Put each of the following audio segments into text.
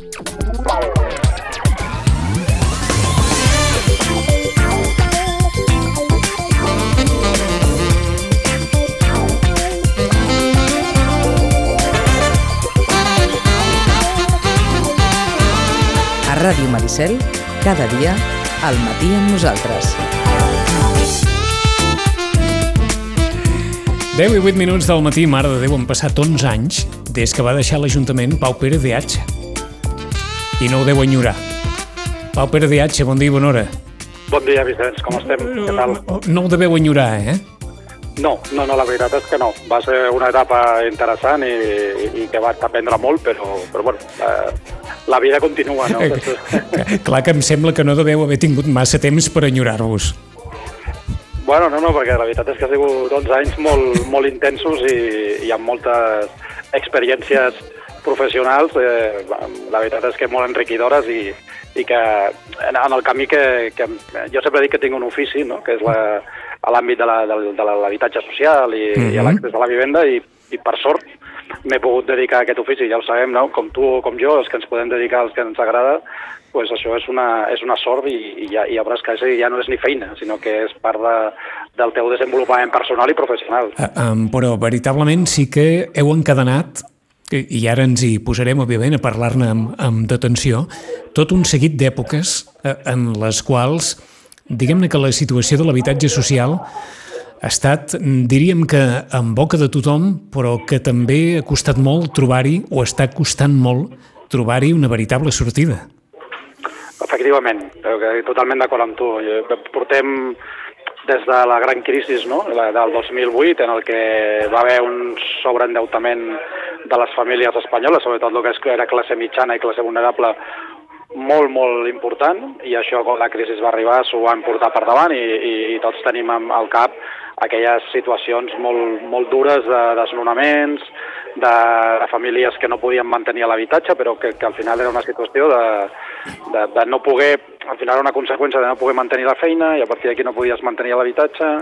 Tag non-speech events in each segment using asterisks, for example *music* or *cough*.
A Ràdio Maricel, cada dia, al matí amb nosaltres. 10 i 8 minuts del matí, mare de Déu, han passat 11 anys des que va deixar l'Ajuntament Pau Pere de H. I no ho deu enyorar. Pau Pere de H, bon dia i bona hora. Bon dia, Vicenç, com estem? Què tal? No ho deveu enyorar, eh? No, no, no, la veritat és que no. Va ser una etapa interessant i, i, que va aprendre molt, però, però bueno, eh, la vida continua, no? *laughs* *laughs* Clar que em sembla que no deveu haver tingut massa temps per enyorar-vos. Bueno, no, no, perquè la veritat és que ha sigut 11 anys molt, molt intensos i, i amb moltes experiències professionals, eh, la veritat és que molt enriquidores i, i que en, en el camí que, que jo sempre dic que tinc un ofici, no? que és la, a l'àmbit de l'habitatge social i, mm -hmm. i a l'accés a la vivenda i, i per sort m'he pogut dedicar a aquest ofici, ja ho sabem, no? com tu o com jo, els que ens podem dedicar als que ens agrada, pues això és una, és una sort i, i, ja, i ja veuràs que ja no és ni feina, sinó que és part de, del teu desenvolupament personal i professional. Uh, um, però veritablement sí que heu encadenat i ara ens hi posarem, òbviament, a parlar-ne amb, amb detenció, tot un seguit d'èpoques eh, en les quals, diguem-ne que la situació de l'habitatge social ha estat, diríem que en boca de tothom, però que també ha costat molt trobar-hi, o està costant molt, trobar-hi una veritable sortida. Efectivament, totalment d'acord amb tu. Portem des de la gran crisi no? la del 2008, en el que va haver un sobreendeutament de les famílies espanyoles, sobretot el que era classe mitjana i classe vulnerable, molt, molt important, i això, quan la crisi va arribar, s'ho van portar per davant i, i, i tots tenim al cap aquelles situacions molt, molt dures de desnonaments, de, de famílies que no podien mantenir l'habitatge, però que, que al final era una situació de, de, de no poder, al final era una conseqüència de no poder mantenir la feina i a partir d'aquí no podies mantenir l'habitatge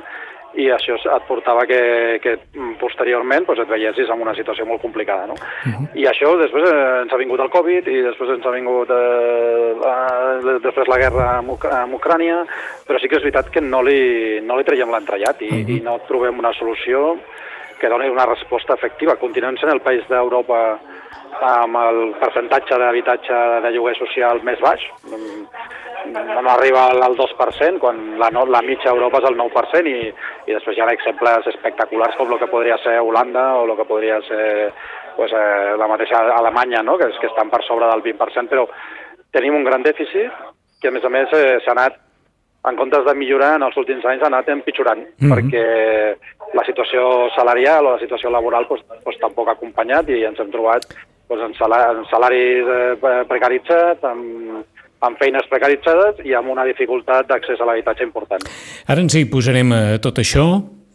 i això et portava que, que posteriorment doncs, et veiessis en una situació molt complicada. No? Uh -huh. I això després eh, ens ha vingut el Covid i després ens ha vingut eh, la, després la guerra amb, amb Ucrània, però sí que és veritat que no li, no li traiem l'entrellat i, uh -huh. i no trobem una solució que doni una resposta efectiva. Continuem sent el país d'Europa amb el percentatge d'habitatge de lloguer social més baix, no arriba al 2%, quan la, la mitja Europa és el 9%, i, i després hi ha exemples espectaculars com el que podria ser Holanda o el que podria ser pues, eh, la mateixa Alemanya, no? que, és, que estan per sobre del 20%, però tenim un gran dèficit que, a més a més, eh, s'ha anat, en comptes de millorar en els últims anys, ha anat empitjorant, mm -hmm. perquè la situació salarial o la situació laboral pues, pues, tampoc ha acompanyat i ens hem trobat pues, en, salaris eh, precaritzats, amb amb feines precaritzades i amb una dificultat d'accés a l'habitatge important. Ara ens hi posarem a tot això.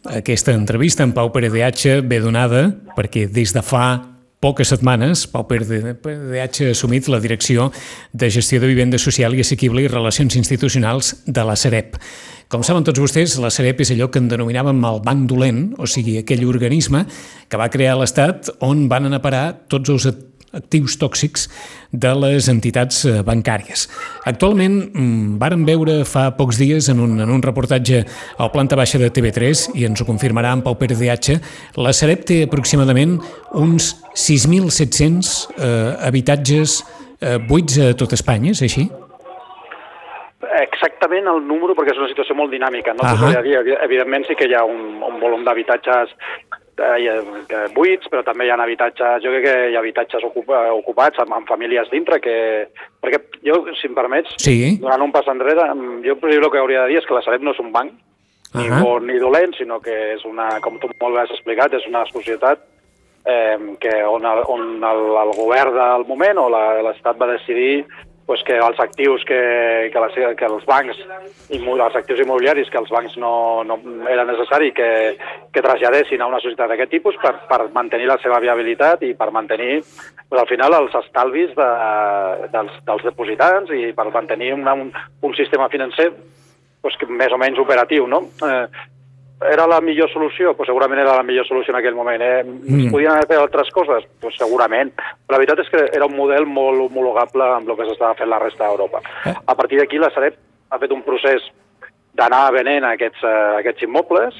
Aquesta entrevista amb Pau Pere H ve donada perquè des de fa poques setmanes, Pau Pere de H ha assumit la direcció de gestió de vivenda social i assequible i relacions institucionals de la Sareb. Com saben tots vostès, la Sareb és allò que en denominàvem el banc dolent, o sigui, aquell organisme que va crear l'Estat on van anar a parar tots els actius tòxics de les entitats eh, bancàries. Actualment, mm, varen veure fa pocs dies en un, en un reportatge al planta baixa de TV3, i ens ho confirmarà en Pau Pere DH, la Sareb té aproximadament uns 6.700 eh, habitatges eh, buits a tot Espanya, és així? Exactament el número, perquè és una situació molt dinàmica. No? Uh -huh. evidentment sí que hi ha un, un volum d'habitatges eh, buits, però també hi ha habitatges, jo crec que hi ha habitatges ocupats amb, amb famílies dintre, que, perquè jo, si em permets, sí. donant un pas enrere, jo el que hauria de dir és que la Sareb no és un banc, uh -huh. ni bon ni dolent, sinó que és una, com tu molt bé has explicat, és una societat eh, que on, el, on el, el govern del moment o l'Estat va decidir pues que els actius que, que, la, que els bancs, els actius immobiliaris que els bancs no, no era necessari que, que traslladessin a una societat d'aquest tipus per, per mantenir la seva viabilitat i per mantenir pues, al final els estalvis de, dels, dels depositants i per mantenir una, un, un sistema financer pues, que més o menys operatiu. No? Eh, era la millor solució? Pues segurament era la millor solució en aquell moment. Eh? Mm. Es podien haver fet altres coses? Pues segurament. Però la veritat és que era un model molt homologable amb el que s'estava fent la resta d'Europa. Eh? A partir d'aquí la Sareb ha fet un procés d'anar venent aquests, uh, aquests immobles,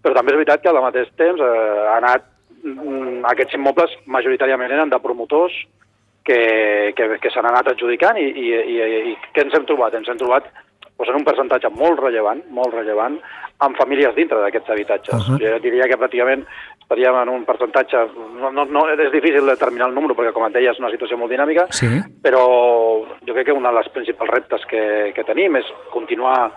però també és veritat que al mateix temps uh, ha anat, um, aquests immobles majoritàriament eren de promotors que, que, que s'han anat adjudicant i, i, i, i què ens hem trobat? Ens hem trobat doncs, en un percentatge molt rellevant, molt rellevant, amb famílies dintre d'aquests habitatges. Uh -huh. Jo diria que pràcticament estaríem en un percentatge... No, no, no, és difícil determinar el número, perquè, com et deia, és una situació molt dinàmica, sí. però jo crec que un dels principals reptes que, que tenim és continuar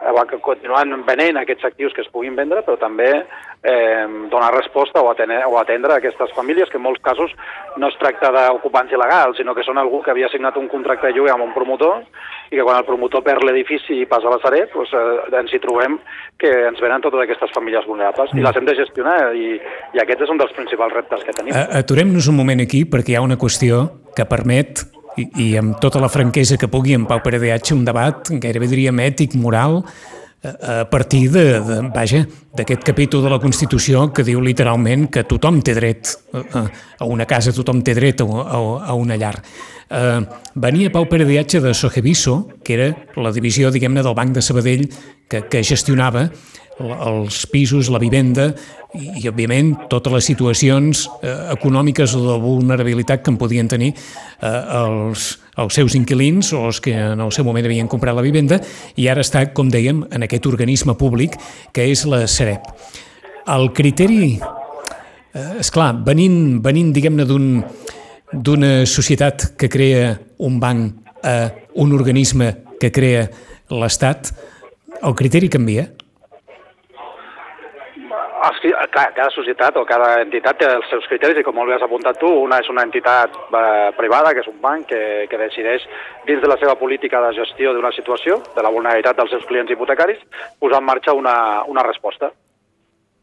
eh, continuant venent aquests actius que es puguin vendre, però també eh, donar resposta o atendre, o atendre aquestes famílies, que en molts casos no es tracta d'ocupants il·legals, sinó que són algú que havia signat un contracte de lloguer amb un promotor i que quan el promotor perd l'edifici i passa a la Sareb, doncs, eh, ens hi trobem que ens venen totes aquestes famílies vulnerables mm. i les hem de gestionar i, i aquest és un dels principals reptes que tenim. Aturem-nos un moment aquí perquè hi ha una qüestió que permet i, i amb tota la franquesa que pugui en Pau Peredeatge un debat gairebé diríem ètic, moral, a partir de, de vaja, d'aquest capítol de la Constitució que diu literalment que tothom té dret a, a una casa, tothom té dret a, a, a una llar. Uh, venia Pau Peredeatge de Sogeviso, que era la divisió, diguem-ne, del Banc de Sabadell que, que gestionava els pisos, la vivenda i, i òbviament, totes les situacions eh, econòmiques o de vulnerabilitat que en podien tenir eh, els, els seus inquilins o els que en el seu moment havien comprat la vivenda i ara està, com dèiem, en aquest organisme públic que és la Sareb. El criteri, eh, clar, venint, venint diguem-ne, d'una un, societat que crea un banc a un organisme que crea l'Estat, el criteri canvia? clar, cada societat o cada entitat té els seus criteris i com molt bé has apuntat tu, una és una entitat eh, privada, que és un banc que, que decideix dins de la seva política de gestió d'una situació, de la vulnerabilitat dels seus clients hipotecaris, posar en marxa una, una resposta.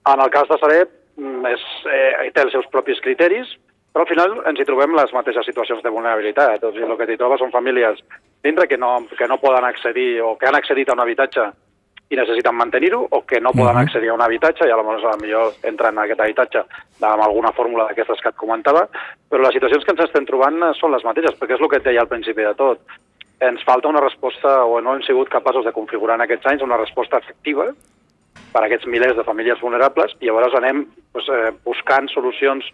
En el cas de Sareb, és, eh, té els seus propis criteris, però al final ens hi trobem les mateixes situacions de vulnerabilitat. O sigui, el que t'hi trobes són famílies dintre que no, que no poden accedir o que han accedit a un habitatge i necessiten mantenir-ho o que no poden accedir a un habitatge i aleshores a millor entren en aquest habitatge amb alguna fórmula d'aquestes que et comentava, però les situacions que ens estem trobant són les mateixes, perquè és el que et deia al principi de tot. Ens falta una resposta, o no hem sigut capaços de configurar en aquests anys una resposta efectiva per a aquests milers de famílies vulnerables i llavors anem doncs, eh, buscant solucions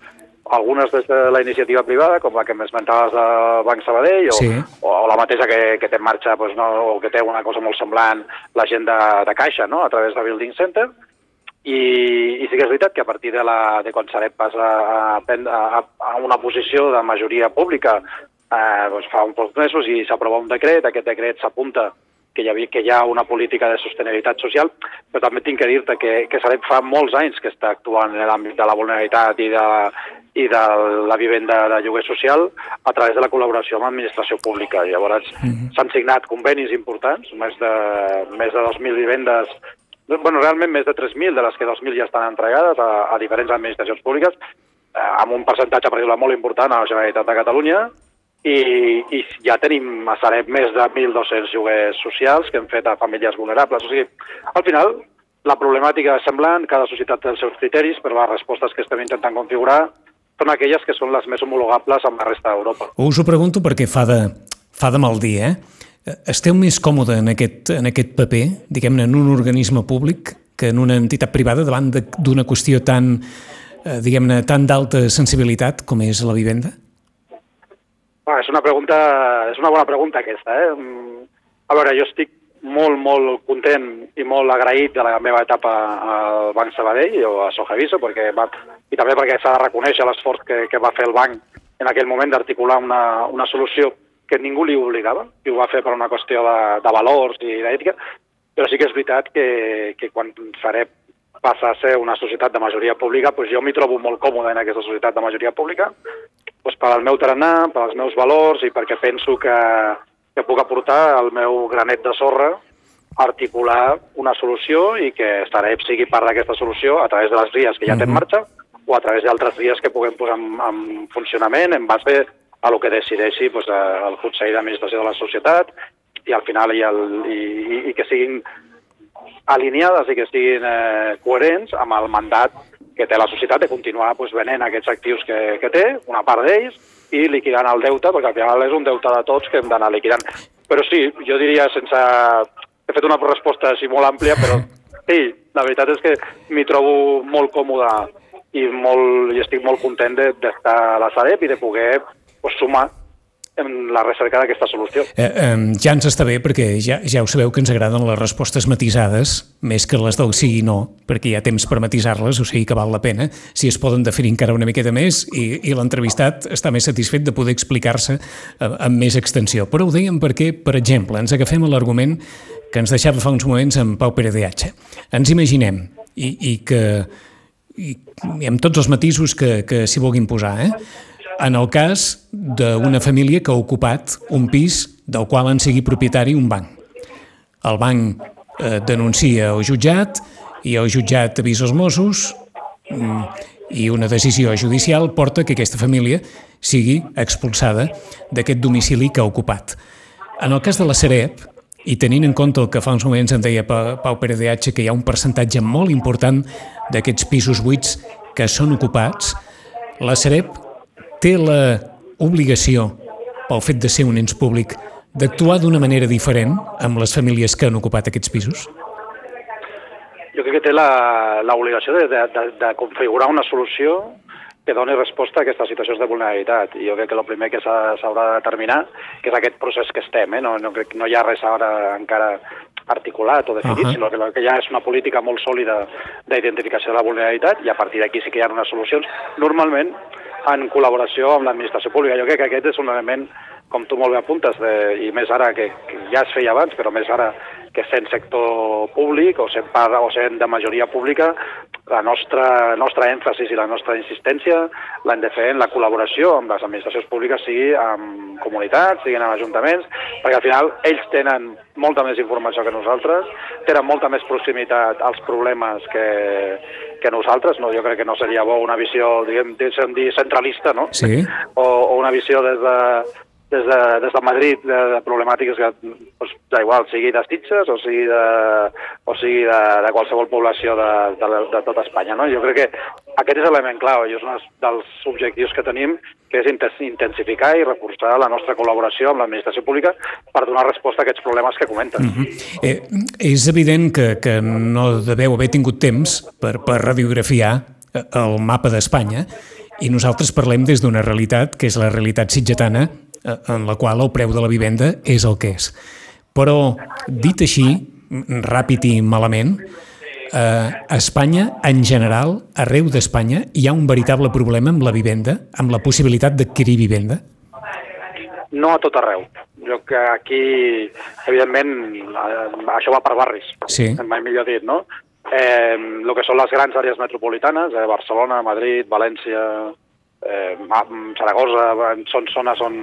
algunes des de la iniciativa privada, com la que m'esmentaves de Banc Sabadell, o, sí. o, o la mateixa que, que té en marxa, doncs, no, o que té una cosa molt semblant, la gent de, de Caixa, no?, a través de Building Center, i, i sí que és veritat que a partir de, la, de quan Sareb passa a, a, a una posició de majoria pública eh, doncs fa uns pocs mesos i s'aprova un decret, aquest decret s'apunta que hi, havia, que hi ha una política de sostenibilitat social, però també tinc que dir-te que, que Sareb fa molts anys que està actuant en l'àmbit de la vulnerabilitat i de, i de la vivenda de lloguer social a través de la col·laboració amb l'administració pública. Llavors mm -hmm. s'han signat convenis importants, més de, més de 2.000 vivendes bueno, realment més de 3.000, de les que 2.000 ja estan entregades a, a diferents administracions públiques, eh, amb un percentatge, per exemple, molt important a la Generalitat de Catalunya, i, i ja tenim a Sareb més de 1.200 lloguers socials que hem fet a famílies vulnerables. O sigui, al final, la problemàtica és semblant, cada societat té els seus criteris, però les respostes que estem intentant configurar són aquelles que són les més homologables amb la resta d'Europa. Us ho pregunto perquè fa de, fa de mal dir, eh? Esteu més còmode en aquest, en aquest paper, diguem-ne, en un organisme públic que en una entitat privada davant d'una qüestió tan, eh, diguem-ne, tan d'alta sensibilitat com és la vivenda? Ah, és una pregunta, és una bona pregunta aquesta, eh? Mm, a veure, jo estic molt, molt content i molt agraït de la meva etapa al Banc Sabadell o a Sojaviso, perquè va, i també perquè s'ha de reconèixer l'esforç que, que va fer el banc en aquell moment d'articular una, una solució que ningú li obligava, i ho va fer per una qüestió de, de valors i d'ètica, però sí que és veritat que, que quan faré passa a ser una societat de majoria pública, doncs jo m'hi trobo molt còmode en aquesta societat de majoria pública, doncs per al meu tarannà, per als meus valors i perquè penso que, que puc aportar el meu granet de sorra articular una solució i que Sareb sigui part d'aquesta solució a través de les vies que ja té en marxa o a través d'altres vies que puguem posar en, en funcionament en base a el que decideixi doncs, el Consell d'Administració de la Societat i al final i, el, i, i que siguin alineades i que siguin eh, coherents amb el mandat que té la societat de continuar pues, venent aquests actius que, que té, una part d'ells, i liquidant el deute, perquè al final és un deute de tots que hem d'anar liquidant. Però sí, jo diria sense... He fet una resposta així molt àmplia, però *laughs* sí, la veritat és que m'hi trobo molt còmode i, molt, i estic molt content d'estar a la Sareb i de poder pues, sumar en la recerca d'aquesta solució. Eh, eh, ja ens està bé perquè ja, ja ho sabeu que ens agraden les respostes matisades més que les del sí i no, perquè hi ha temps per matisar-les, o sigui que val la pena si es poden definir encara una miqueta més i, i l'entrevistat està més satisfet de poder explicar-se eh, amb més extensió. Però ho dèiem perquè, per exemple, ens agafem l'argument que ens deixava fa uns moments amb Pau Pere de H. Ens imaginem i, i que i, i amb tots els matisos que, que s'hi vulguin posar, eh? En el cas d'una família que ha ocupat un pis del qual en sigui propietari un banc. El banc eh, denuncia el jutjat i el jutjat avisa els Mossos mm, i una decisió judicial porta que aquesta família sigui expulsada d'aquest domicili que ha ocupat. En el cas de la Sareb, i tenint en compte el que fa uns moments em deia Pau Pere de H, que hi ha un percentatge molt important d'aquests pisos buits que són ocupats, la Sareb té la obligació, pel fet de ser un ens públic, d'actuar d'una manera diferent amb les famílies que han ocupat aquests pisos? Jo crec que té l'obligació de, de, de, de configurar una solució que doni resposta a aquestes situacions de vulnerabilitat. I jo crec que el primer que s'haurà de determinar que és aquest procés que estem. Eh? No, no, crec, no hi ha res ara encara articulat o definit, uh -huh. sinó que el que hi ha és una política molt sòlida d'identificació de la vulnerabilitat i a partir d'aquí sí que hi ha unes solucions. Normalment, en col·laboració amb l'administració pública. Jo crec que aquest és un element, com tu molt bé apuntes, de, i més ara que, que ja es feia abans, però més ara que sent sector públic o sent, part, o sent de majoria pública, la nostra, nostra èmfasis i la nostra insistència l'hem de fer en la col·laboració amb les administracions públiques, sigui amb comunitats, siguin amb ajuntaments, perquè al final ells tenen molta més informació que nosaltres, tenen molta més proximitat als problemes que, que nosaltres. No? Jo crec que no seria bo una visió, diguem, dir centralista, no? Sí. O, o una visió des de, des de, des de Madrid de, de problemàtiques que, doncs, igual, sigui de Sitges o sigui de, o sigui de, de qualsevol població de, de, de tot Espanya. No? Jo crec que aquest és l'element clau i és un dels objectius que tenim, que és intensificar i reforçar la nostra col·laboració amb l'administració pública per donar resposta a aquests problemes que comenten. Mm -hmm. eh, és evident que, que no deveu haver tingut temps per, per radiografiar el mapa d'Espanya i nosaltres parlem des d'una realitat que és la realitat sitgetana Eh, en la qual el preu de la vivenda és el que és. Però, dit així, ràpid i malament, eh, a Espanya, en general, arreu d'Espanya, hi ha un veritable problema amb la vivenda, amb la possibilitat d'adquirir vivenda? No a tot arreu. Jo que aquí, evidentment, eh, això va per barris, sí. mai millor dit, no? Eh, el que són les grans àrees metropolitanes, eh, Barcelona, Madrid, València, eh, Saragossa, són zones on,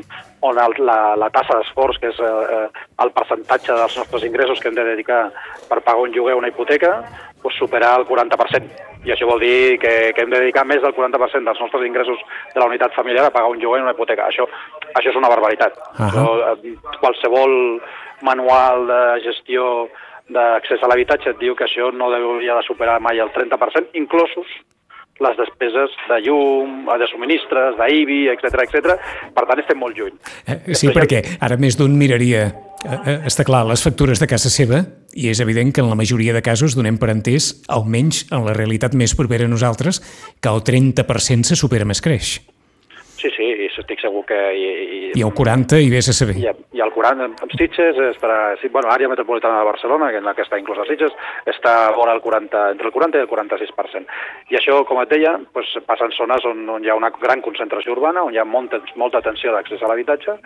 on el, la, la tassa d'esforç, que és eh, el percentatge dels nostres ingressos que hem de dedicar per pagar un lloguer o una hipoteca, pues superar el 40%. I això vol dir que, que hem de dedicar més del 40% dels nostres ingressos de la unitat familiar a pagar un lloguer o una hipoteca. Això, això és una barbaritat. Uh -huh. eh, qualsevol manual de gestió d'accés a l'habitatge et diu que això no hauria de superar mai el 30%, inclosos les despeses de llum, de subministres, d'IBI, etc etc. Per tant, estem molt lluny. Eh, sí, perquè ara més d'un miraria, eh, eh, està clar, les factures de casa seva, i és evident que en la majoria de casos donem per entès, almenys en la realitat més propera a nosaltres, que el 30% se supera més creix. Sí, sí, estic segur que... I, i, I el 40 i vés a saber. I, i el 40 amb Sitges, estarà, sí, bueno, àrea metropolitana de Barcelona, que en la que està inclús a Sitges, està vora el 40, entre el 40 i el 46%. I això, com et deia, pues, passa en zones on, on hi ha una gran concentració urbana, on hi ha molta, molta tensió d'accés a l'habitatge,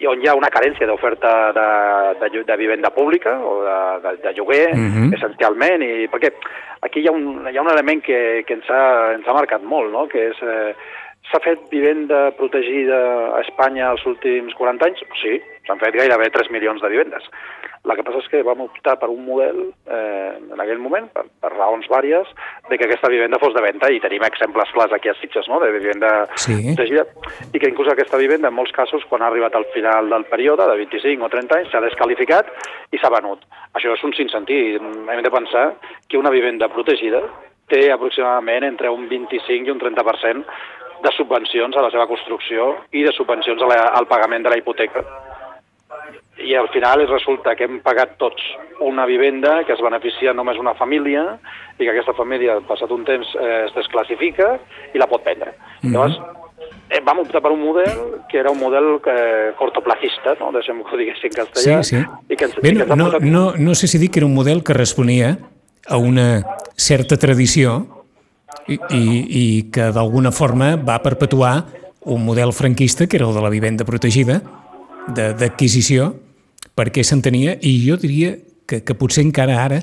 i on hi ha una carència d'oferta de, de, de vivenda pública o de, de, de lloguer, mhm. -huh. essencialment, i perquè aquí hi ha un, hi ha un element que, que ens, ha, ens ha marcat molt, no? que és eh, S'ha fet vivenda protegida a Espanya els últims 40 anys? Sí, s'han fet gairebé 3 milions de vivendes. La que passa és que vam optar per un model, eh, en aquell moment, per, per raons vàries, de que aquesta vivenda fos de venda, i tenim exemples clars aquí a Sitges, no?, de vivenda Sí. protegida, i que inclús aquesta vivenda, en molts casos, quan ha arribat al final del període, de 25 o 30 anys, s'ha descalificat i s'ha venut. Això és un sinsentí. Hem de pensar que una vivenda protegida té aproximadament entre un 25 i un 30% de subvencions a la seva construcció i de subvencions la, al pagament de la hipoteca. I al final resulta que hem pagat tots una vivenda que es beneficia només una família i que aquesta família, passat un temps, eh, es desclassifica i la pot vendre. Mm -hmm. Llavors, eh, vam optar per un model que era un model que, cortoplacista, no? deixem que ho digués en castellà. Sí, sí. I que ens, Bé, i que no, no, no, no sé si dir que era un model que responia a una certa tradició i, i, i que d'alguna forma va perpetuar un model franquista que era el de la vivenda protegida, d'adquisició, perquè s'entenia, i jo diria que, que potser encara ara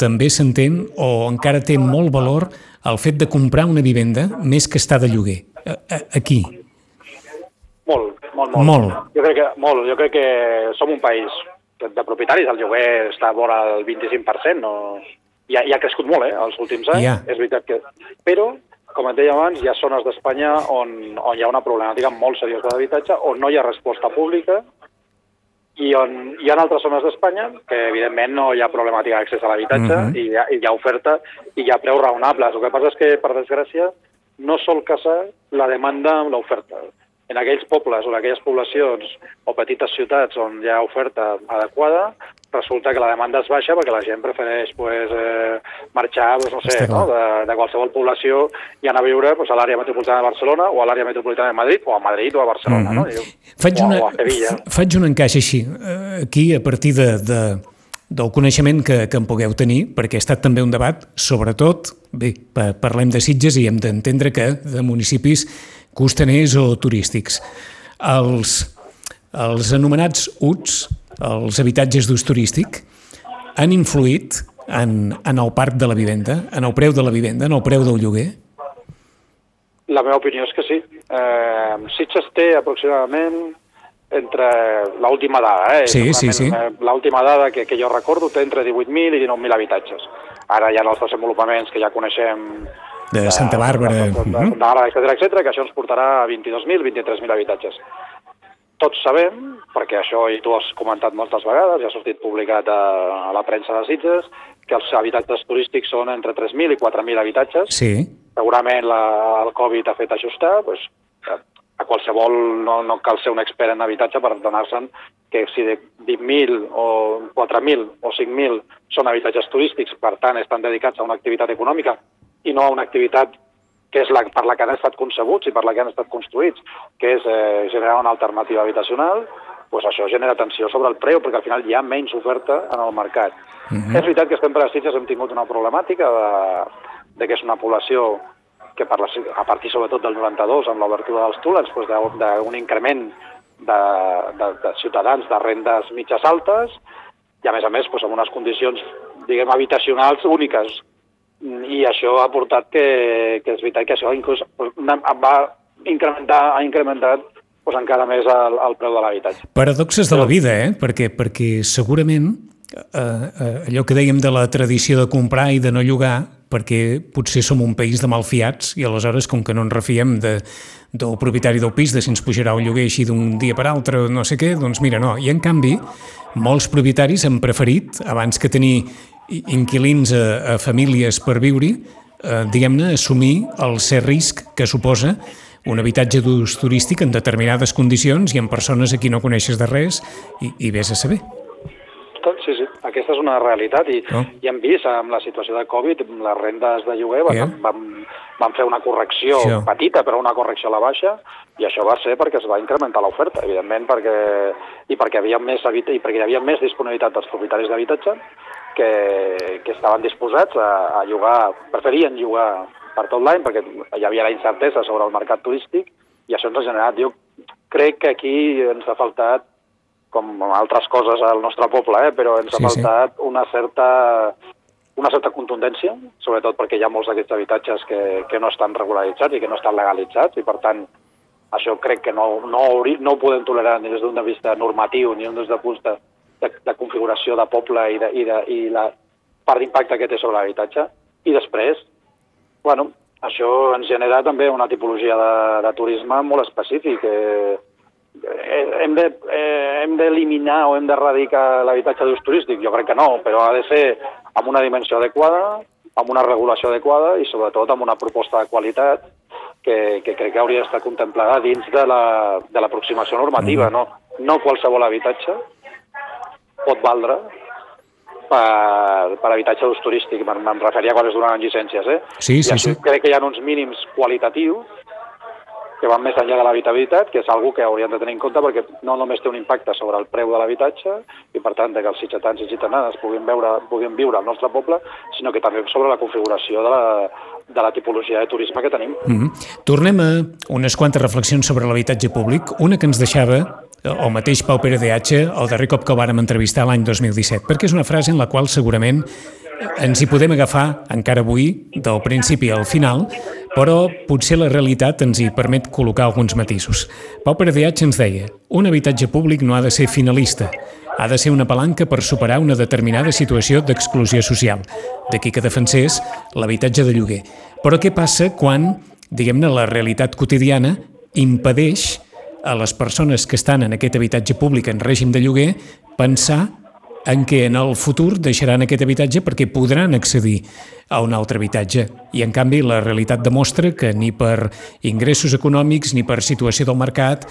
també s'entén o encara té molt valor el fet de comprar una vivenda més que estar de lloguer. A, a, aquí. Molt, molt, molt. Molt. Jo crec que, molt. Jo crec que som un país de, de propietaris, el lloguer està vora el 25%, no? I ha, i ha crescut molt, eh, els últims anys, Ja. és veritat que... Però, com et deia abans, hi ha zones d'Espanya on, on hi ha una problemàtica molt seriosa d'habitatge, on no hi ha resposta pública, i on hi ha altres zones d'Espanya que, evidentment, no hi ha problemàtica d'accés a l'habitatge Mhm. i, hi ha, i hi ha oferta i hi ha preus raonables. El que passa és que, per desgràcia, no sol casar la demanda amb l'oferta. En aquells pobles o en aquelles poblacions o petites ciutats on hi ha oferta adequada, resulta que la demanda és baixa perquè la gent prefereix pues, eh, marxar pues, no sé, Està no? De, de qualsevol població i anar a viure pues, a l'àrea metropolitana de Barcelona o a l'àrea metropolitana de Madrid o a Madrid o a Barcelona. Mhm. no? I, Faig, o, una, o a Sevilla. faig un encaix així, eh, aquí a partir de, de, del coneixement que, que en pugueu tenir, perquè ha estat també un debat, sobretot, bé, pa, parlem de Sitges i hem d'entendre que de municipis costaners o turístics. Els, els anomenats UTS, els habitatges d'ús turístic, han influït en, en el parc de la vivenda, en el preu de la vivenda, en el preu del lloguer? La meva opinió és que sí. Eh, Sitges té aproximadament entre l'última dada, eh? Sí, sí, sí. L'última dada que, que jo recordo té entre 18.000 i 19.000 habitatges. Ara hi ha els desenvolupaments que ja coneixem De Santa Bàrbara. de, de, de. Santa Bàrbara, etcètera, etcètera, que això ens portarà a 22.000, 23.000 habitatges. Tots sabem, perquè això i tu has comentat moltes vegades, ja ha sortit publicat a, a la premsa de Sitges, que els habitatges turístics són entre 3.000 i 4.000 habitatges, Sí, segurament la, el Covid ha fet ajustar, doncs, a, a qualsevol no, no cal ser un expert en habitatge per adonar-se'n que si de 20.000 o 4.000 o 5.000 són habitatges turístics, per tant estan dedicats a una activitat econòmica i no a una activitat que és la, per la que han estat concebuts i per la que han estat construïts, que és eh, generar una alternativa habitacional, doncs això genera tensió sobre el preu, perquè al final hi ha menys oferta en el mercat. Uh -huh. És veritat que sempre a Sitges hem tingut una problemàtica de, de que és una població que per la, a partir sobretot del 92, amb l'obertura dels túnels, doncs d'un increment de, de, de ciutadans de rendes mitges altes i, a més a més, doncs, amb unes condicions, diguem, habitacionals úniques. I això ha portat que, que és veritat que això inclús va incrementar, ha incrementat doncs, encara més el, el preu de l'habitatge. Paradoxes de la vida, eh? Perquè, perquè segurament eh, eh, allò que dèiem de la tradició de comprar i de no llogar, perquè potser som un país de malfiats i aleshores, com que no ens refiem de, del propietari del pis, de si ens pujarà el lloguer així d'un dia per altre o no sé què, doncs mira, no. I en canvi, molts propietaris han preferit, abans que tenir inquilins a, a famílies per viure-hi, eh, diguem-ne, assumir el cert risc que suposa un habitatge d'ús turístic en determinades condicions i amb persones a qui no coneixes de res i, i vés a saber. Sí, sí, aquesta és una realitat i, No. i hem vist amb la situació de Covid, les rendes de lloguer van, Ja. van, van fer una correcció Això. petita, però una correcció a la baixa, i això va ser perquè es va incrementar l'oferta, evidentment, perquè, i perquè, havia més i perquè hi havia més disponibilitat dels propietaris d'habitatge que, que estaven disposats a, a llogar, preferien llogar per tot l'any perquè hi havia la incertesa sobre el mercat turístic i això ens ha generat. Jo crec que aquí ens ha faltat com altres coses al nostre poble, eh? però ens ha Sí, sí. faltat una certa una certa contundència, sobretot perquè hi ha molts d'aquests habitatges que, que no estan regularitzats i que no estan legalitzats, i per tant això crec que no, no, no ho podem tolerar ni des d'un de vista normatiu ni des de punts de, de, de configuració de poble i, de, i, de, i la part d'impacte que té sobre l'habitatge. I després, bueno, això ens genera també una tipologia de, de turisme molt específic. Eh, eh hem de, eh, hem d'eliminar o hem d'erradicar l'habitatge d'ús turístic? Jo crec que no, però ha de ser amb una dimensió adequada, amb una regulació adequada i sobretot amb una proposta de qualitat que, que crec que hauria d'estar contemplada dins de l'aproximació la, normativa. Mm. No, no qualsevol habitatge pot valdre per, per habitatge d'ús turístic. Me'n referia quan es donaven llicències. Eh? Sí, sí, sí. Crec que hi ha uns mínims qualitatius que van més enllà de l'habitabilitat, que és algo que hauríem de tenir en compte perquè no només té un impacte sobre el preu de l'habitatge i per tant que els ciutadans i ciutadanes puguin, veure, puguin viure al nostre poble, sinó que també sobre la configuració de la, de la tipologia de turisme que tenim. Mm -hmm. Tornem a unes quantes reflexions sobre l'habitatge públic. Una que ens deixava el mateix Pau Pere de H, el darrer cop que el vàrem entrevistar l'any 2017, perquè és una frase en la qual segurament ens hi podem agafar encara avui, del principi al final, però potser la realitat ens hi permet col·locar alguns matisos. Pau Peradeach ens deia un habitatge públic no ha de ser finalista, ha de ser una palanca per superar una determinada situació d'exclusió social. D'aquí que defensés l'habitatge de lloguer. Però què passa quan, diguem-ne, la realitat quotidiana impedeix a les persones que estan en aquest habitatge públic en règim de lloguer pensar en què en el futur deixaran aquest habitatge perquè podran accedir a un altre habitatge. I, en canvi, la realitat demostra que ni per ingressos econòmics ni per situació del mercat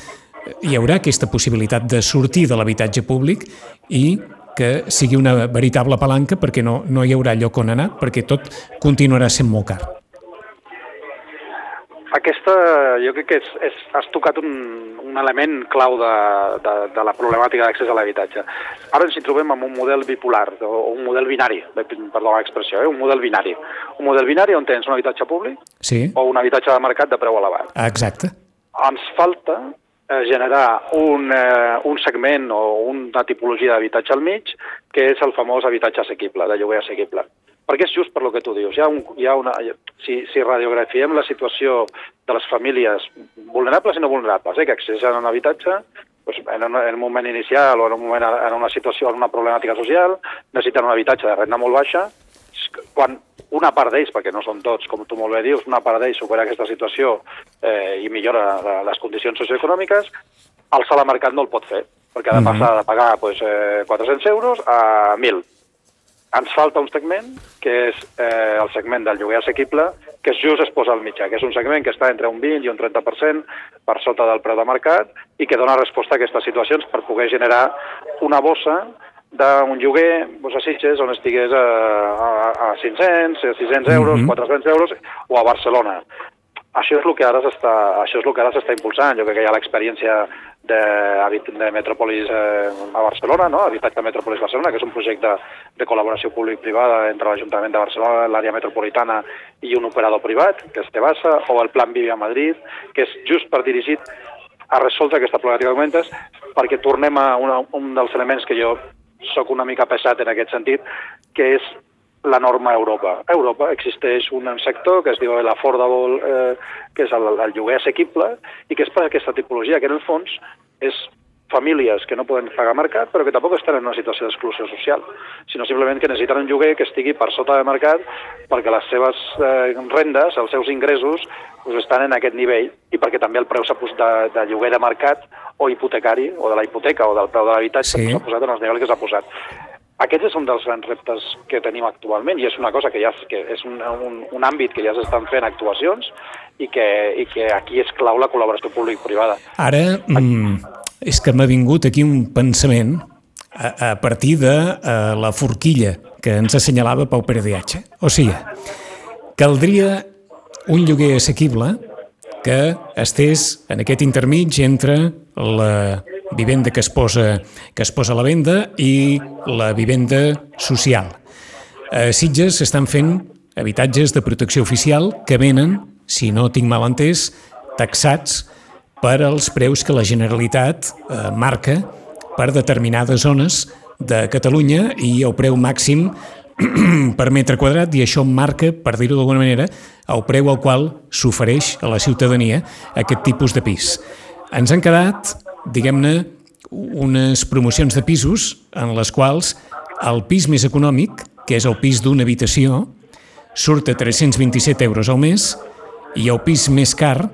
hi haurà aquesta possibilitat de sortir de l'habitatge públic i que sigui una veritable palanca perquè no, no hi haurà lloc on anar, perquè tot continuarà sent molt car. Aquesta, jo crec que és, és, has tocat un, un element clau de, de, de la problemàtica d'accés a l'habitatge. Ara ens hi trobem amb un model bipolar, o un model binari, perdó l'expressió, eh? un model binari. Un model binari on tens un habitatge públic sí. o un habitatge de mercat de preu elevat. Exacte. Ens falta eh, generar un, eh, un segment o una tipologia d'habitatge al mig, que és el famós habitatge assequible, de lloguer assequible perquè és just per lo que tu dius. Hi ha, un, hi ha una, si, si radiografiem la situació de les famílies vulnerables i no vulnerables, eh, que accedeixen a un habitatge, doncs en, un, en un moment inicial o en un moment en una situació, en una problemàtica social, necessiten un habitatge de renda molt baixa, quan una part d'ells, perquè no són tots, com tu molt bé dius, una part d'ells supera aquesta situació eh, i millora les condicions socioeconòmiques, el sala mercat no el pot fer, perquè ha de passar de pagar pues, eh, 400 euros a 1.000 ens falta un segment, que és eh, el segment del lloguer assequible, que just es posa al mitjà, que és un segment que està entre un 20 i un 30% per sota del preu de mercat i que dona resposta a aquestes situacions per poder generar una bossa d'un lloguer doncs a Sitges on estigués a, a, a 500, a 600 euros, mm -hmm. 400 euros, o a Barcelona. Això és el que ara s'està això és el que ara s'està impulsant. Jo crec que hi ha l'experiència de, de Metropolis eh, a Barcelona, no? Habitatge Metropolis Barcelona, que és un projecte de col·laboració públic-privada entre l'Ajuntament de Barcelona, l'àrea metropolitana i un operador privat, que és Tebassa, o el Plan Vivi a Madrid, que és just per dirigit a resoldre aquesta problemàtica que comentes, perquè tornem a una, un dels elements que jo sóc una mica pesat en aquest sentit, que és la norma a Europa. A Europa existeix un sector que es diu l'affordable, eh, que és el, el lloguer assequible, i que és per aquesta tipologia, que en el fons és famílies que no poden pagar mercat, però que tampoc estan en una situació d'exclusió social, sinó simplement que necessiten un lloguer que estigui per sota de mercat perquè les seves eh, rendes, els seus ingressos, doncs estan en aquest nivell i perquè també el preu de, de lloguer de mercat o hipotecari, o de la hipoteca o del preu de l'habitatge sí. s'ha posat en els nivells que s'ha posat. Aquest és un dels grans reptes que tenim actualment i és una cosa que ja que és un, un, un àmbit que ja s'estan fent actuacions i que, i que aquí és clau la col·laboració públic-privada. Ara, mm, és que m'ha vingut aquí un pensament a, a partir de a la forquilla que ens assenyalava Pau Pere H. O sigui, caldria un lloguer assequible que estés en aquest intermig entre la vivenda que es posa, que es posa a la venda i la vivenda social. A Sitges s'estan fent habitatges de protecció oficial que venen, si no tinc mal entès, taxats per als preus que la Generalitat eh, marca per determinades zones de Catalunya i el preu màxim *clears throat* per metre quadrat i això marca, per dir-ho d'alguna manera, el preu al qual s'ofereix a la ciutadania aquest tipus de pis. Ens han quedat, diguem-ne, unes promocions de pisos en les quals el pis més econòmic, que és el pis d'una habitació, surt a 327 euros al mes i el pis més car,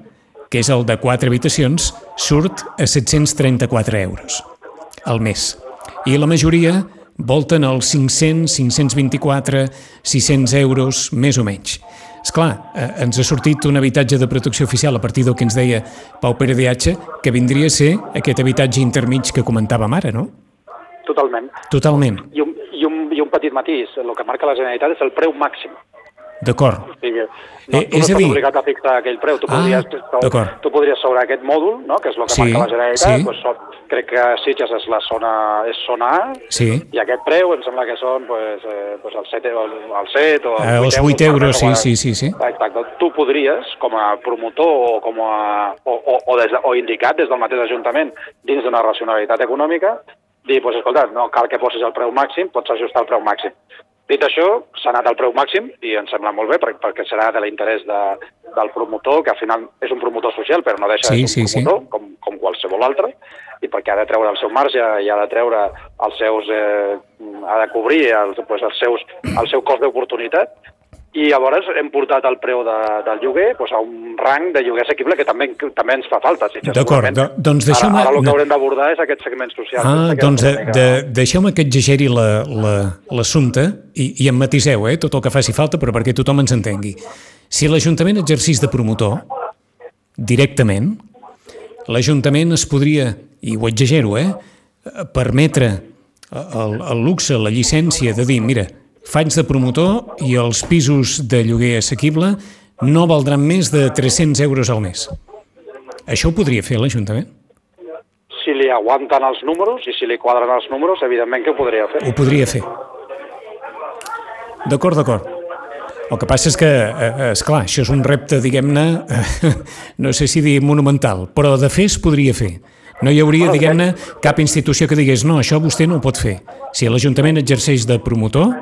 que és el de 4 habitacions, surt a 734 euros al mes. I la majoria volten els 500, 524, 600 euros, més o menys. És clar, eh, ens ha sortit un habitatge de protecció oficial a partir del que ens deia Pau Pere de que vindria a ser aquest habitatge intermig que comentàvem ara, no? Totalment. Totalment. I un, i un, i un petit matís, el que marca la Generalitat és el preu màxim. D'acord. O sigui, no, Eh, tu és no estàs dir- obligat a fixar aquell preu. Tu Ah, podries, tu podries sobre aquest mòdul, no, que és el que Sí, marca la Generalitat, sí. doncs, són, crec que Sitges és la zona, és zona A, Sí. i aquest preu em sembla que són pues, eh, pues el 7, el, el 7 o Eh, el els 8 vuit euros. euros, sí, sí, sí, sí. Exacte. Tu podries, com a promotor o, com a, o, o, o, des de, o indicat des del mateix Ajuntament, dins d'una racionalitat econòmica, dir, pues, escolta, no cal que posis el preu màxim, pots ajustar el preu màxim. Dit això, s'ha anat al preu màxim i em sembla molt bé perquè, serà de l'interès de, del promotor, que al final és un promotor social però no deixa Sí, de ser un sí, sí. promotor, com, com qualsevol altre, i perquè ha de treure el seu marge i ha de treure els seus, eh, ha de cobrir els, pues, els seus, el seu cost d'oportunitat, i llavors hem portat el preu de, del lloguer pues, a un rang de lloguer assequible que també, que també ens fa falta. Si D'acord, do- doncs deixeu-me- Ara, ara el que haurem d'abordar és aquest segment social. Ah, doncs és de, de, deixeu-me que exageri la- la- l'assumpte i, i em matiseu, eh, tot el que faci falta, però perquè tothom ens entengui. Si l'Ajuntament exercís de promotor, directament, l'Ajuntament es podria, i ho exagero, eh, permetre el, el luxe, la llicència de dir, mira, faig de promotor i els pisos de lloguer assequible no valdran més de 300 euros al mes. Això ho podria fer l'Ajuntament? Si li aguanten els números i si li quadren els números, evidentment que ho podria fer. Ho podria fer. D'acord, d'acord. El que passa és que, eh, és clar, això és un repte, diguem-ne, eh, *laughs* no sé si dir monumental, però de fer es podria fer. No hi hauria, diguem-ne, cap institució que digués no, això vostè no ho pot fer. Si l'Ajuntament exerceix de promotor,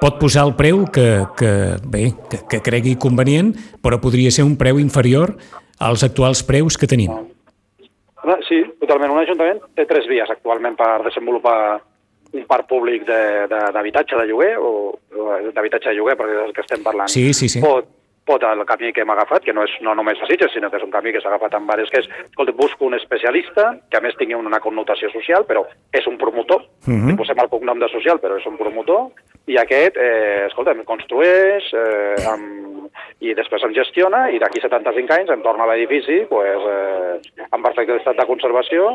pot posar el preu que, que bé, que, que cregui convenient, però podria ser un preu inferior als actuals preus que tenim. Sí, totalment. Un ajuntament té tres vies actualment per desenvolupar un parc públic de- de- d'habitatge de, de lloguer o, o d'habitatge de lloguer, perquè és el que estem parlant. Sí, sí, sí. Pot, pot el camí que hem agafat, que no és no només a Sitges, sinó que és un camí que s'ha agafat en diversos, que és, escolta, busco un especialista, que a més tingui una connotació social, però és un promotor, Mhm. li posem el cognom de social, però és un promotor, i aquest, eh, escolta, em construeix eh, amb, i després em gestiona, i d'aquí 75 anys em torna a l'edifici pues, eh, en perfecte estat de conservació,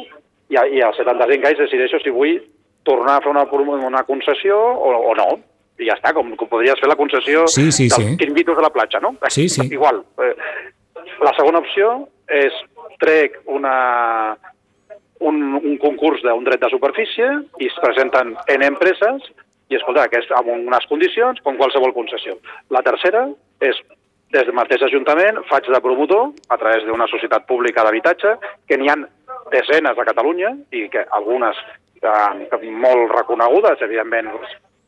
i, a- i als 75 anys decideixo si vull tornar a fer una, una concessió o, o no. I ja està, com, com podries fer la concessió Sí, sí, dels sí. quinvitos de la platja, no? Sí, sí. Igual. Eh, La segona opció és trec una, un, un concurs d'un dret de superfície i es presenten en empreses i, escolta, que és amb unes condicions com qualsevol concessió. La tercera és des del mateix Ajuntament faig de promotor a través d'una societat pública d'habitatge que n'hi han desenes a Catalunya i que algunes eh, molt reconegudes, evidentment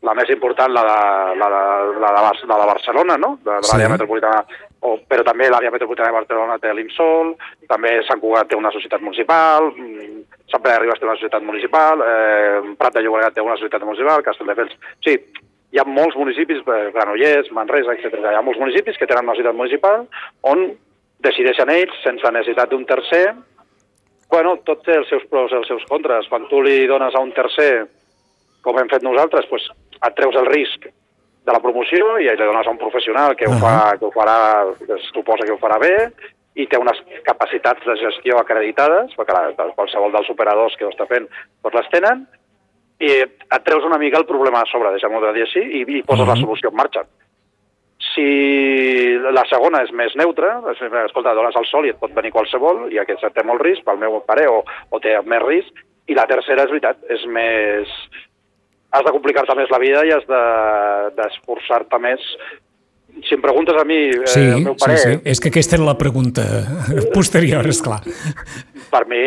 la més important, la de, la de, la de, la de Barcelona, no? de, de Sí. l'àrea metropolitana, o, però també l'àrea metropolitana de Barcelona té l'IMSOL, també Sant Cugat té una societat municipal, mm, Sant Pere de Ribes té una societat municipal, eh, Prat de Llobregat té una societat municipal, Castelldefels... Sí, hi ha molts municipis, eh, Granollers, Manresa, etc. Hi ha molts municipis que tenen una societat municipal on decideixen ells, sense necessitat d'un tercer, bueno, tot té els seus pros i els seus contres. Quan tu li dones a un tercer, com hem fet nosaltres, pues, et treus el risc de la promoció i li dones a un professional que ho, fa, que ho farà, que suposa que ho farà bé, i té unes capacitats de gestió acreditades, perquè la, qualsevol dels operadors que ho està fent doncs les tenen, i et treus una mica el problema a sobre, deixem-ho de dir així, i, i poses la solució en marxa. Si la segona és més neutra, és, escolta, dones el sol i et pot venir qualsevol, i aquest té molt risc, pel meu parer, o, o té més risc, i la tercera, és veritat, és més... Has de complicar-te més la vida i has de- d'esforçar-te més. Si em preguntes a mi, eh, Sí, el meu sí, parer, sí. És que aquesta era la pregunta *laughs* posterior, és clar. per mi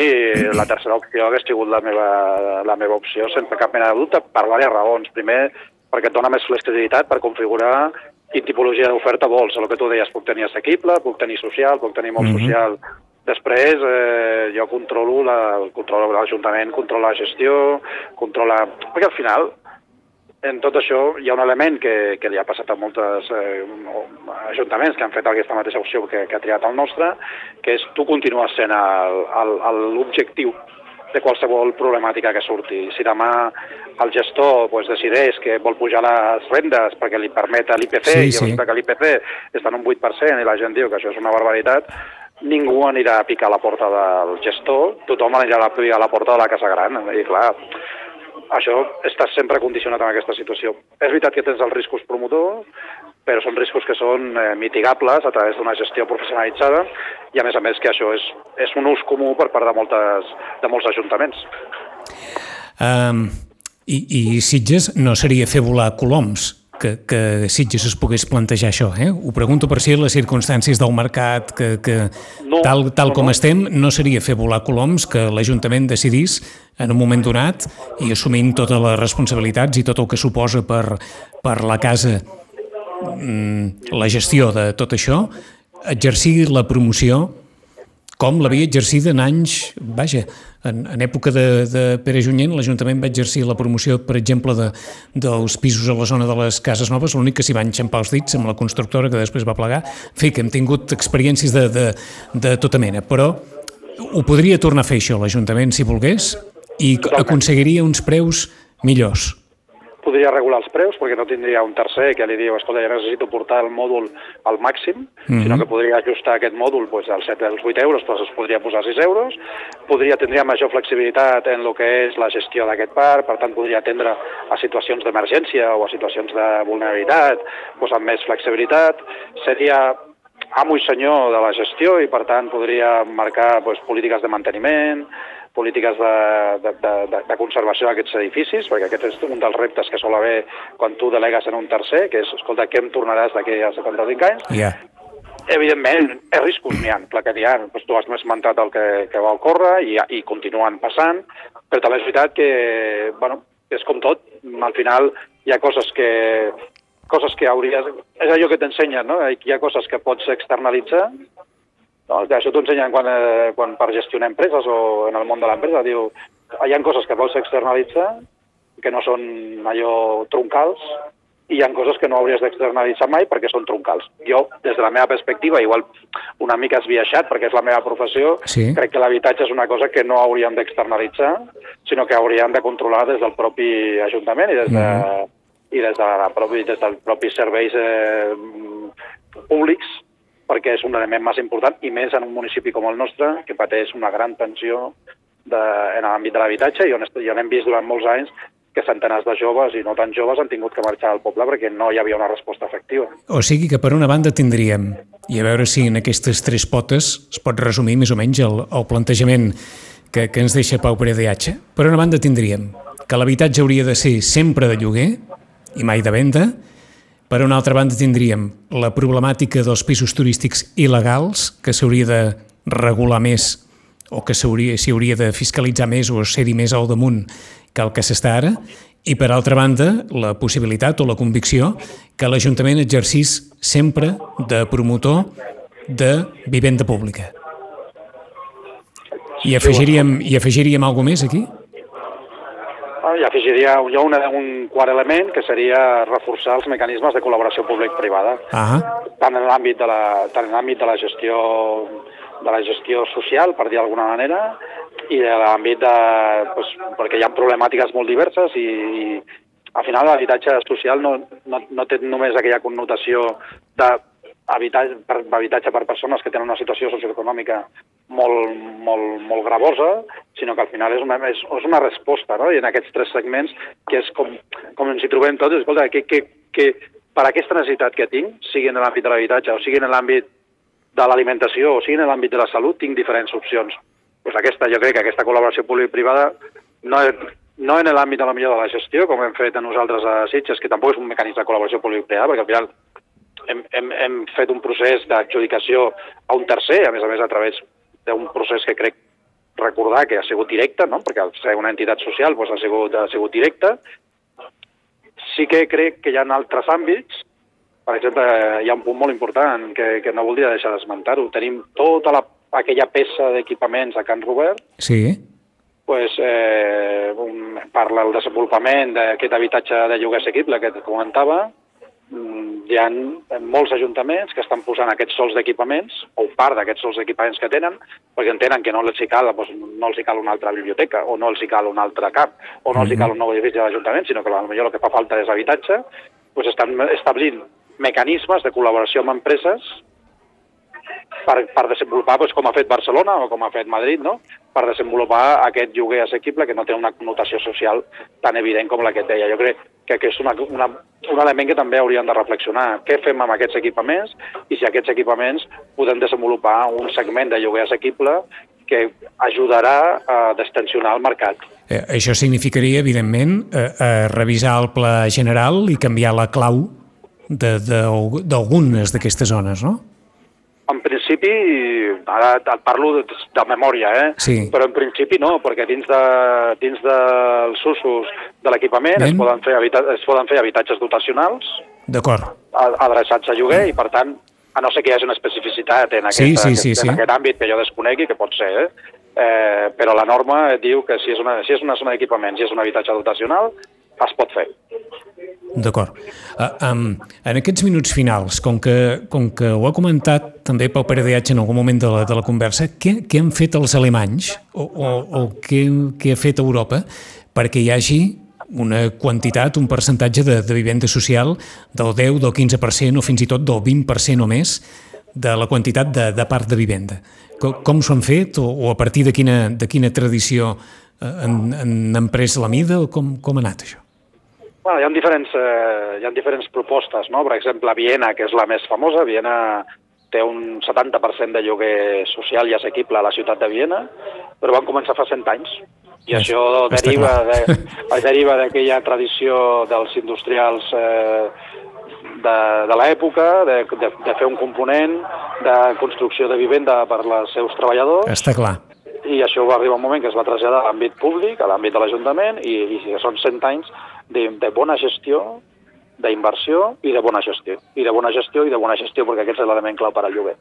la tercera opció hagués sigut la meva, la meva opció sense cap mena de dubte per diverses raons. Primer, perquè et dona més flexibilitat per configurar quin tipologia d'oferta vols, el que tu deies, puc tenir assequible, puc tenir social, puc tenir molt mm -hmm. social. Després eh, jo controlo l'Ajuntament, controla la gestió, controla... Perquè al final en tot això hi ha un element que, que li ha passat a moltes eh, ajuntaments que han fet aquesta mateixa opció que, que ha triat el nostre, que és tu continues sent l'objectiu de qualsevol problemàtica que surti. Si demà el gestor pues, decideix que vol pujar les rendes perquè li permet l'IPC sí, i sí. que l'IPC està en un 8% i la gent diu que això és una barbaritat, ningú anirà a picar a la porta del gestor, tothom anirà a picar a la porta de la casa gran. I clar, això està sempre condicionat en aquesta situació. És veritat que tens els riscos promotor, però són riscos que són eh, mitigables a través d'una gestió professionalitzada i, a més a més, que això és, és un ús comú per part de, moltes, de molts ajuntaments. Um, i, I Sitges no seria fer volar coloms, que, que Sitges es pogués plantejar això. Eh? Ho pregunto per si les circumstàncies del mercat, que, que no, tal, tal no, com no. estem, no seria fer volar coloms que l'Ajuntament decidís en un moment donat i assumint totes les responsabilitats i tot el que suposa per, per la casa mm, la gestió de tot això, exercir la promoció com l'havia exercit en anys, vaja, en, en època de, de Pere Junyent, l'Ajuntament va exercir la promoció, per exemple, de, dels pisos a la zona de les cases noves, l'únic que s'hi va enxampar els dits amb la constructora que després va plegar. En fi, que hem tingut experiències de, de, de tota mena, però ho podria tornar a fer això l'Ajuntament si volgués i aconseguiria uns preus millors podria regular els preus perquè no tindria un tercer que li diu escolta, ja necessito portar el mòdul al màxim, mm -hmm. sinó que podria ajustar aquest mòdul pues, als 7 als 8 euros, doncs es podria posar 6 euros, podria tindria major flexibilitat en el que és la gestió d'aquest parc, per tant podria atendre a situacions d'emergència o a situacions de vulnerabilitat pues, amb més flexibilitat, seria amo i senyor de la gestió i per tant podria marcar pues, polítiques de manteniment, polítiques de, de, de, de conservació d'aquests edificis, perquè aquest és un dels reptes que sol haver quan tu delegues en un tercer, que és, escolta, què em tornaràs d'aquí a 75 anys? Yeah. Evidentment, és riscos n'hi ha, clar que n'hi ha. Pues tu has esmentat el que, que va ocórrer i, i continuen passant, però també és veritat que, bueno, és com tot, al final hi ha coses que, coses que hauries... És allò que t'ensenyen, no? Hi ha coses que pots externalitzar no, això t'ho ensenyen quan, eh, quan per gestionar empreses o en el món de l'empresa. Diu, hi ha coses que vols externalitzar que no són allò troncals i hi ha coses que no hauries d'externalitzar mai perquè són troncals. Jo, des de la meva perspectiva, igual una mica esbiaixat perquè és la meva professió, sí. crec que l'habitatge és una cosa que no hauríem d'externalitzar, sinó que hauríem de controlar des del propi Ajuntament i des, de, mm. i des, de la propi, des del propi serveis eh, públics perquè és un element més important i més en un municipi com el nostre, que pateix una gran tensió de, en l'àmbit de l'habitatge i on, i on hem vist durant molts anys que centenars de joves i no tan joves han tingut que marxar al poble perquè no hi havia una resposta efectiva. O sigui que per una banda tindríem, i a veure si en aquestes tres potes es pot resumir més o menys el, el plantejament que, que ens deixa Pau Peredeatge, per una banda tindríem que l'habitatge hauria de ser sempre de lloguer i mai de venda, per una altra banda tindríem la problemàtica dels pisos turístics il·legals, que s'hauria de regular més o que s'hauria s'hi hauria de fiscalitzar més o ser-hi més al damunt que el que s'està ara, i per altra banda la possibilitat o la convicció que l'Ajuntament exercís sempre de promotor de vivenda pública. I afegiríem, i afegiríem alguna més aquí? I afegiria jo un, un quart element, que seria reforçar els mecanismes de col·laboració públic-privada, uh -huh. tant en l'àmbit de, la, tant en l'àmbit de la gestió de la gestió social, per dir d'alguna manera, i de l'àmbit de... Pues, perquè hi ha problemàtiques molt diverses i, i al final l'habitatge social no, no, no té només aquella connotació de habitatge per, habitatge per persones que tenen una situació socioeconòmica molt, molt, molt gravosa, sinó que al final és una, és, és una resposta, no? I en aquests tres segments, que és com, com ens hi trobem tots, escolta, que, que, que per aquesta necessitat que tinc, sigui en l'àmbit de l'habitatge o sigui en l'àmbit de l'alimentació o sigui en l'àmbit de la salut, tinc diferents opcions. Pues aquesta, jo crec que aquesta col·laboració públic-privada no, no en l'àmbit de la millor de la gestió, com hem fet a nosaltres a Sitges, que tampoc és un mecanisme de col·laboració públic-privada, perquè al final hem, hem, hem fet un procés d'adjudicació a un tercer, a més a més a través d'un procés que crec recordar que ha sigut directe, no? perquè al ser una entitat social doncs ha, sigut, ha sigut directe. Sí que crec que hi ha altres àmbits, per exemple, hi ha un punt molt important que, que no voldria deixar d'esmentar-ho. Tenim tota la, aquella peça d'equipaments a Can Robert, Sí. pues, eh, un, parla el desenvolupament d'aquest habitatge de lloguer assequible que et comentava. Hi ha molts ajuntaments que estan posant aquests sols d'equipaments, o part d'aquests sols d'equipaments que tenen, perquè entenen que no els hi cal, doncs, no els hi cal una altra biblioteca, o no els hi cal un altre CAP, o no els hi cal un nou edifici de l'Ajuntament, sinó que potser el que fa falta és habitatge, doncs estan establint mecanismes de col·laboració amb empreses per, per desenvolupar, doncs, com ha fet Barcelona o com ha fet Madrid, no? per desenvolupar aquest lloguer assequible que no té una connotació social tan evident com la que deia. Jo crec que, que és una, una, un element que també hauríem de reflexionar. Què fem amb aquests equipaments i si aquests equipaments podem desenvolupar un segment de lloguer assequible que ajudarà a destensionar el mercat. Eh, això significaria, evidentment, eh, eh, revisar el pla general i canviar la clau d'algunes d'aquestes zones, no? Principi, ara et parlo de, de memòria, eh? Sí. però en principi no, perquè dins, de, dins dels usos de l'equipament es, poden fer es poden fer habitatges dotacionals adreçats a lloguer i, per tant, a no ser que hi hagi una especificitat en, Sí, aquesta, sí, sí, aquest, sí. en aquest àmbit que jo desconegui, que pot ser, eh? Eh, però la norma diu que si és una, si és una zona d'equipaments i és un habitatge dotacional, es pot fer. D'acord. Uh, um, en aquests minuts finals, com que, com que ho ha comentat també Pau Peredeatge en algun moment de la, de la conversa, què, què han fet els alemanys o, o, o què, què ha fet Europa perquè hi hagi una quantitat, un percentatge de, de vivenda social del 10, del 15% o fins i tot del 20% o més de la quantitat de, de part de vivenda. Com, com s'ho han fet o, o a partir de quina, de quina tradició eh, han, han pres la mida o com, com ha anat això? Bueno, hi ha diferents, eh, hi ha diferents propostes, no? Per exemple, Viena, que és la més famosa, Viena té un 70% de lloguer social i assequible a la ciutat de Viena, però van començar fa 100 anys. I És- això deriva de, deriva d'aquella tradició dels industrials eh, de, de l'època, de, de, de fer un component de construcció de vivenda per als seus treballadors, Està clar. i això va arribar un moment que es va traslladar a l'àmbit públic, a l'àmbit de l'Ajuntament, i, i són 100 anys de, de bona gestió, d'inversió i de bona gestió. I de bona gestió i de bona gestió, perquè aquest és l'element clau per al lloguer.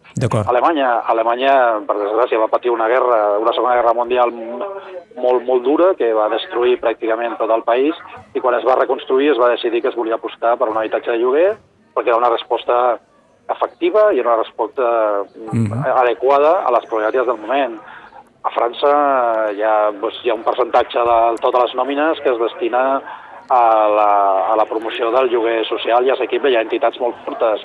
Alemanya, Alemanya, per desgràcia, va patir una guerra, una segona guerra mundial molt, molt dura, que va destruir pràcticament tot el país, i quan es va reconstruir es va decidir que es volia apostar per un habitatge de lloguer, perquè era una resposta efectiva i una resposta mm Mhm. adequada a les problemàtiques del moment. A França hi ha, doncs, hi ha un percentatge de totes les nòmines que es destina a la, a la promoció del lloguer social i assequible. Hi ha entitats molt fortes.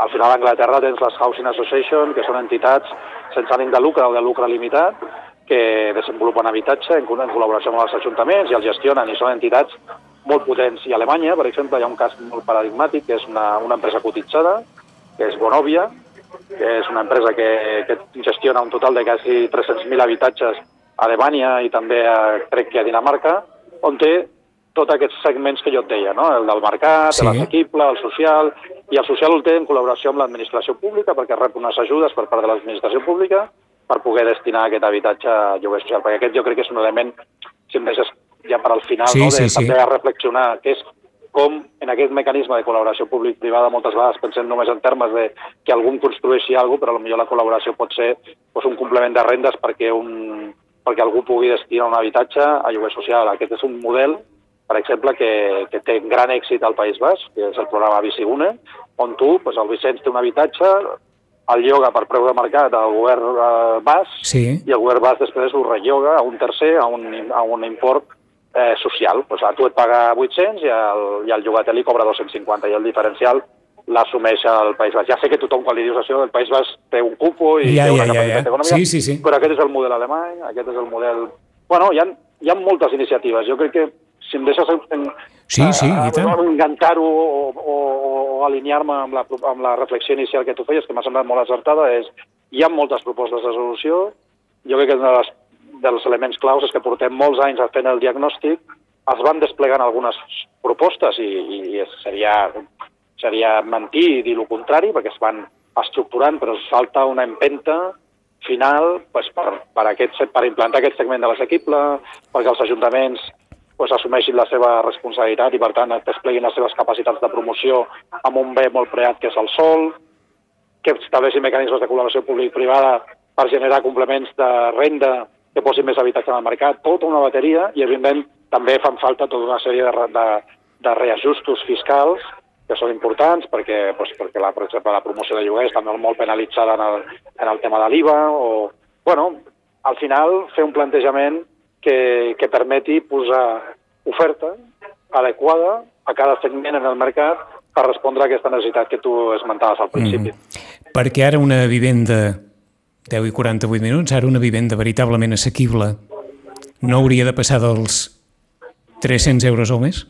Al final a Anglaterra tens les Housing Association, que són entitats sense ànim de lucre o de lucre limitat, que desenvolupen habitatge en, en col·laboració amb els ajuntaments i els gestionen, i són entitats molt potents. I a Alemanya, per exemple, hi ha un cas molt paradigmàtic, que és una, una empresa cotitzada, que és Bonovia, que és una empresa que, que gestiona un total de quasi 300.000 habitatges a Alemanya i també a, crec que a Dinamarca, on té tots aquests segments que jo et deia, no? el del mercat, Sí. sí. l'assequible, el social, i el social el té en col·laboració amb l'administració pública perquè rep unes ajudes per part de l'administració pública per poder destinar aquest habitatge a lloguer social, perquè aquest jo crec que és un element, si em deixes ja per al final, Sí, no? de, sí, sí. també a reflexionar, que és com en aquest mecanisme de col·laboració públic-privada moltes vegades pensem només en termes de que algú construeixi alguna cosa, però potser la col·laboració pot ser doncs, un complement de rendes perquè, un, perquè algú pugui destinar un habitatge a lloguer social. Aquest és un model, per exemple, que, que té gran èxit al País Basc, que és el programa Visigune, on tu, doncs, el Vicenç té un habitatge, el lloga per preu de mercat al govern eh, basc, Sí. i el govern basc després ho relloga a un tercer a un, a un import eh, social. Pues a tu et paga 800 i el, i el llogater li cobra 250 i el diferencial l'assumeix el País Basc. Ja sé que tothom quan li dius això el País Basc té un cupo i Ja, té ja, una ja, capacitat ja. econòmica, Sí, sí, sí. però aquest és el model alemany, aquest és el model... Bueno, hi ha, hi ha moltes iniciatives. Jo crec que si em deixes en, Sí, sí, i tant. engantar-ho o, o, o alinear-me amb, la, amb la reflexió inicial que tu feies, que m'ha semblat molt acertada, és hi ha moltes propostes de solució. Jo crec que un dels, dels elements claus és que portem molts anys fent el diagnòstic, es van desplegant algunes propostes i, i seria, seria mentir i dir el contrari, perquè es van estructurant, però es falta una empenta final pues, per, per, aquest, per implantar aquest segment de l'assequible, perquè els ajuntaments doncs, assumeixin la seva responsabilitat i, per tant, despleguin les seves capacitats de promoció amb un bé molt preat que és el sol, que estableixin mecanismes de col·laboració públic-privada per generar complements de renda que posin més habitatge en el mercat, tota una bateria, i, evidentment, també fan falta tota una sèrie de, de, de reajustos fiscals que són importants perquè, doncs, perquè la, per exemple, la promoció de lloguers també molt penalitzada en el, en el tema de l'IVA o, bueno, al final fer un plantejament que, que permeti posar oferta adequada a cada segment en el mercat per respondre a aquesta necessitat que tu esmentaves al principi. Mm. Perquè ara una vivenda 10 i 48 minuts, ara una vivenda veritablement assequible no hauria de passar dels 300 euros o més?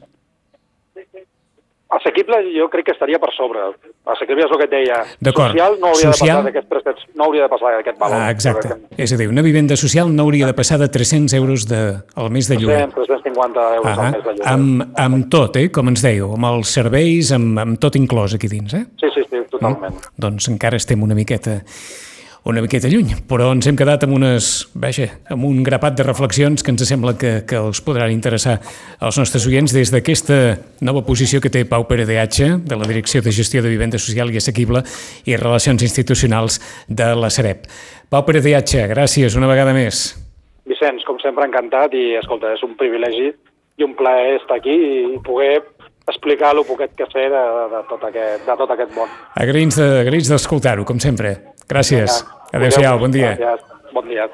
Assequible jo crec que estaria per sobre. Assequible és el que et deia. Social no hauria social... de passar d'aquests no hauria de passar d'aquest valor. Ah, exacte. Que... És a dir, una vivenda social no hauria de passar de 300 euros de, al mes de lloguer. 300, 350 euros ah, al mes de lloguer. Amb, amb tot, eh, com ens dèieu, amb els serveis, amb, amb tot inclòs aquí dins, eh? Sí, sí, sí, totalment. Mm? Doncs encara estem una miqueta una miqueta lluny, però ens hem quedat amb unes, vaja, amb un grapat de reflexions que ens sembla que, que els podran interessar als nostres oients des d'aquesta nova posició que té Pau Pere DH, de la Direcció de Gestió de Vivenda Social i Assequible i Relacions Institucionals de la Sareb. Pau Pere DH, gràcies una vegada més. Vicenç, com sempre, encantat i, escolta, és un privilegi i un plaer estar aquí i poder explicar el poquet que sé de, de, tot, aquest, de tot aquest món. Agraïts d'escoltar-ho, com sempre. Gràcies. Adéu-siau, bon dia. Gràcies. Bon dia.